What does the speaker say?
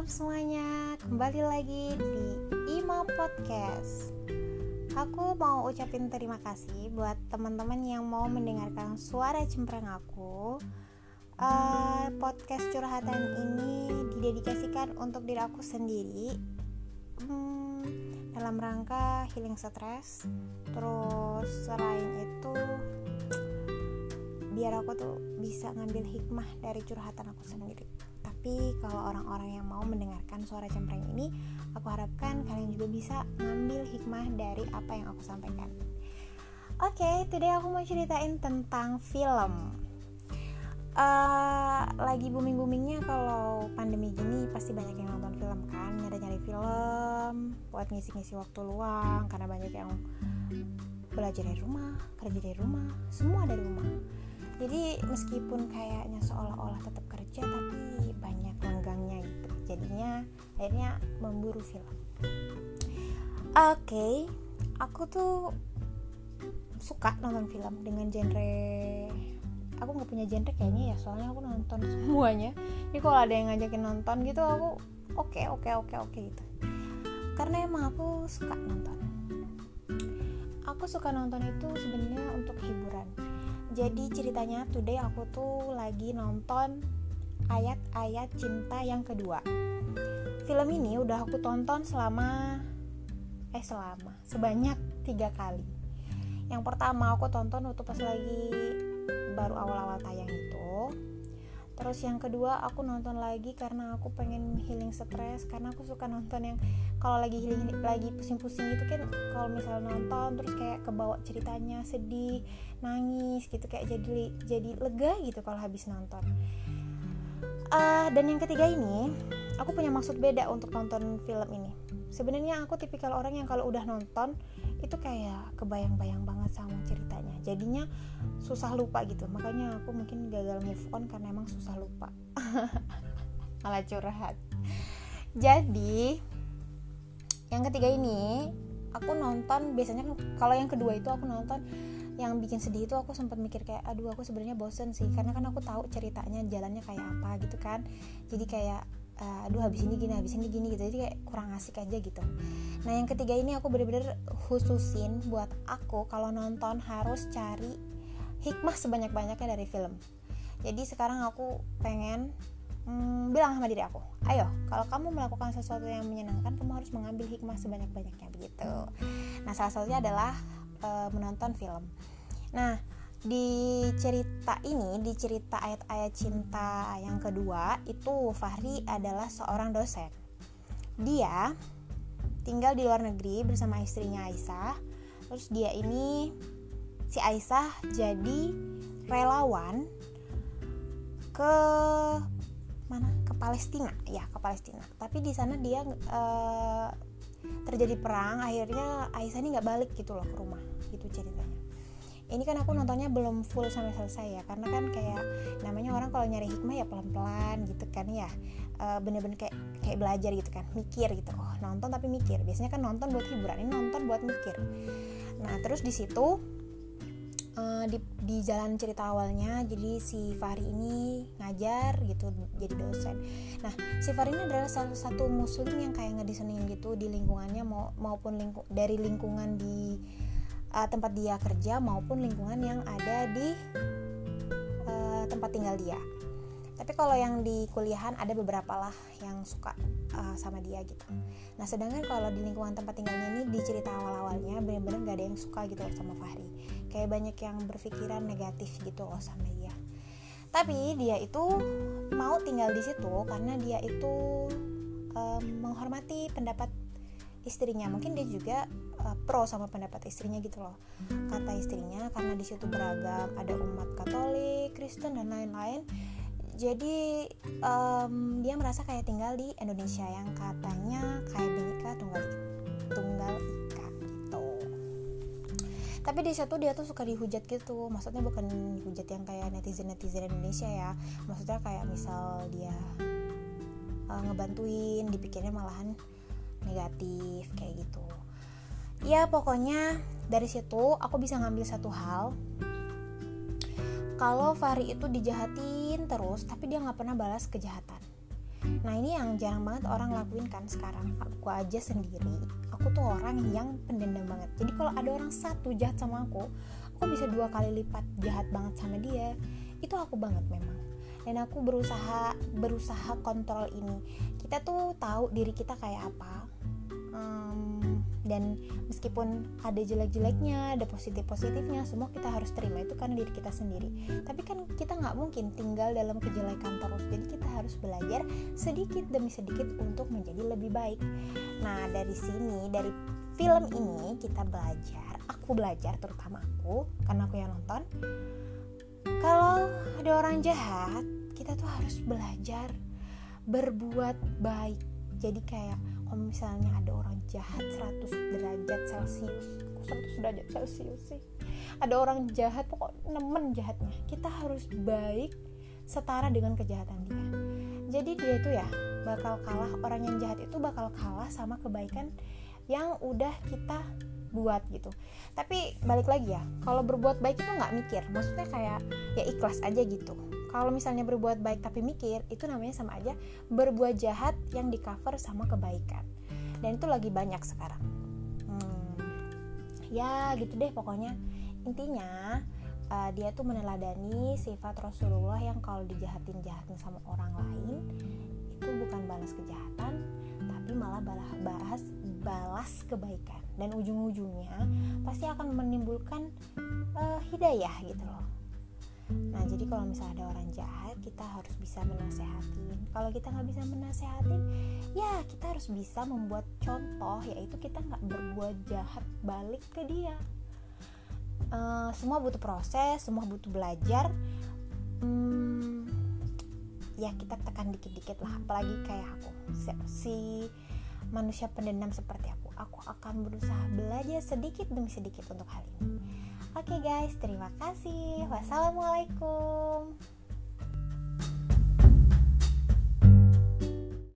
malam semuanya, kembali lagi di Ima Podcast. Aku mau ucapin terima kasih buat teman-teman yang mau mendengarkan suara cempreng aku. Uh, podcast curhatan ini didedikasikan untuk diri aku sendiri. Hmm, dalam rangka healing stress. Terus selain itu biar aku tuh bisa ngambil hikmah dari curhatan aku sendiri tapi kalau orang-orang yang mau mendengarkan suara cempreng ini aku harapkan kalian juga bisa ngambil hikmah dari apa yang aku sampaikan. Oke okay, today aku mau ceritain tentang film. Uh, lagi booming boomingnya kalau pandemi gini pasti banyak yang nonton film kan nyari nyari film buat ngisi ngisi waktu luang karena banyak yang belajar dari rumah kerja dari rumah semua dari rumah. Jadi meskipun kayaknya seolah-olah tetap kerja tapi jadinya akhirnya memburu film. Oke okay, aku tuh suka nonton film dengan genre aku nggak punya genre kayaknya ya soalnya aku nonton semuanya. Jadi kalau ada yang ngajakin nonton gitu aku oke okay, oke okay, oke okay, oke gitu. Karena emang aku suka nonton. Aku suka nonton itu sebenarnya untuk hiburan. Jadi ceritanya today aku tuh lagi nonton ayat-ayat cinta yang kedua. Film ini udah aku tonton selama eh selama sebanyak tiga kali. Yang pertama aku tonton waktu pas lagi baru awal-awal tayang itu. Terus yang kedua aku nonton lagi karena aku pengen healing stres karena aku suka nonton yang kalau lagi healing lagi pusing-pusing gitu kan kalau misalnya nonton terus kayak kebawa ceritanya sedih nangis gitu kayak jadi jadi lega gitu kalau habis nonton uh, dan yang ketiga ini aku punya maksud beda untuk nonton film ini. Sebenarnya aku tipikal orang yang kalau udah nonton itu kayak kebayang-bayang banget sama ceritanya. Jadinya susah lupa gitu. Makanya aku mungkin gagal move on karena emang susah lupa. Malah curhat. Jadi yang ketiga ini aku nonton biasanya kalau yang kedua itu aku nonton yang bikin sedih itu aku sempat mikir kayak aduh aku sebenarnya bosen sih. Karena kan aku tahu ceritanya jalannya kayak apa gitu kan. Jadi kayak uh, aduh habis ini gini habis ini gini gitu. Jadi kayak kurang asik aja gitu. Nah yang ketiga ini aku bener-bener khususin buat aku kalau nonton harus cari hikmah sebanyak-banyaknya dari film. Jadi sekarang aku pengen hmm, bilang sama diri aku ayo kalau kamu melakukan sesuatu yang menyenangkan kamu harus mengambil hikmah sebanyak-banyaknya begitu. Nah salah satunya adalah uh, menonton film. Nah di cerita ini di cerita ayat-ayat cinta yang kedua itu Fahri adalah seorang dosen. Dia tinggal di luar negeri bersama istrinya Aisyah. Terus dia ini si Aisyah jadi relawan ke mana? Ke Palestina. Ya ke Palestina. Tapi di sana dia uh, terjadi perang akhirnya Aisyah ini nggak balik gitu loh ke rumah gitu ceritanya. Ini kan aku nontonnya belum full sampai selesai ya karena kan kayak namanya orang kalau nyari hikmah ya pelan-pelan gitu kan ya. Bener-bener kayak kayak belajar gitu kan mikir gitu. Oh nonton tapi mikir. Biasanya kan nonton buat hiburan ini nonton buat mikir. Nah terus di situ uh, di, di jalan cerita awalnya jadi si Fahri ini ngajar gitu jadi dosen nah si Fahri ini adalah salah satu muslim yang kayak ngedesainin gitu di lingkungannya mau, maupun lingku, dari lingkungan di uh, tempat dia kerja maupun lingkungan yang ada di uh, tempat tinggal dia. Tapi kalau yang di kuliahan ada beberapa lah yang suka uh, sama dia gitu. Nah sedangkan kalau di lingkungan tempat tinggalnya ini di cerita awal-awalnya bener-bener gak ada yang suka gitu loh sama Fahri. Kayak banyak yang berpikiran negatif gitu loh sama dia. Tapi dia itu mau tinggal di situ karena dia itu um, menghormati pendapat istrinya mungkin dia juga uh, pro sama pendapat istrinya gitu loh kata istrinya karena di situ beragam ada umat Katolik Kristen dan lain-lain jadi um, dia merasa kayak tinggal di Indonesia yang katanya kayak binika tunggal tunggal ika gitu. Tapi di situ dia tuh suka dihujat gitu. Maksudnya bukan dihujat yang kayak netizen netizen Indonesia ya. Maksudnya kayak misal dia uh, ngebantuin dipikirnya malahan negatif kayak gitu. Ya pokoknya dari situ aku bisa ngambil satu hal. Kalau Fahri itu dijahatin terus tapi dia nggak pernah balas kejahatan. Nah ini yang jarang banget orang lakuin kan sekarang. Aku aja sendiri aku tuh orang yang pendendam banget. Jadi kalau ada orang satu jahat sama aku aku bisa dua kali lipat jahat banget sama dia. Itu aku banget memang. Dan aku berusaha berusaha kontrol ini. Kita tuh tahu diri kita kayak apa. Um, dan meskipun ada jelek-jeleknya ada positif-positifnya semua kita harus terima. Itu kan diri kita sendiri. Tapi kan kita nggak mungkin tinggal dalam kejelekan terus. Jadi kita harus belajar sedikit demi sedikit untuk menjadi lebih baik. Nah dari sini dari film ini kita belajar aku belajar terutama aku karena aku yang nonton kalau ada orang jahat kita tuh harus belajar berbuat baik. Jadi kayak kalau misalnya ada orang jahat 100 derajat celcius kok 100 derajat celcius sih? Ada orang jahat pokok nemen jahatnya. Kita harus baik setara dengan kejahatan dia. Jadi dia itu ya bakal kalah. Orang yang jahat itu bakal kalah sama kebaikan yang udah kita buat gitu. Tapi balik lagi ya kalau berbuat baik itu nggak mikir. Maksudnya kayak ya ikhlas aja gitu kalau misalnya berbuat baik tapi mikir itu namanya sama aja berbuat jahat yang di cover sama kebaikan. Dan itu lagi banyak sekarang. Hmm, ya gitu deh pokoknya. Intinya uh, dia tuh meneladani sifat Rasulullah yang kalau dijahatin jahatin sama orang lain itu bukan balas kejahatan tapi malah balas balas balas kebaikan. Dan ujung-ujungnya pasti akan menimbulkan uh, hidayah gitu loh Nah, jadi kalau misalnya ada orang jahat, kita harus bisa menasehatin. Kalau kita nggak bisa menasehatin, ya kita harus bisa membuat contoh, yaitu kita nggak berbuat jahat balik ke dia. Uh, semua butuh proses, semua butuh belajar. Hmm, ya kita tekan dikit-dikit lah, apalagi kayak aku, si, si manusia pendendam seperti aku aku akan berusaha belajar sedikit demi sedikit untuk hal ini. Oke guys, terima kasih. Wassalamualaikum.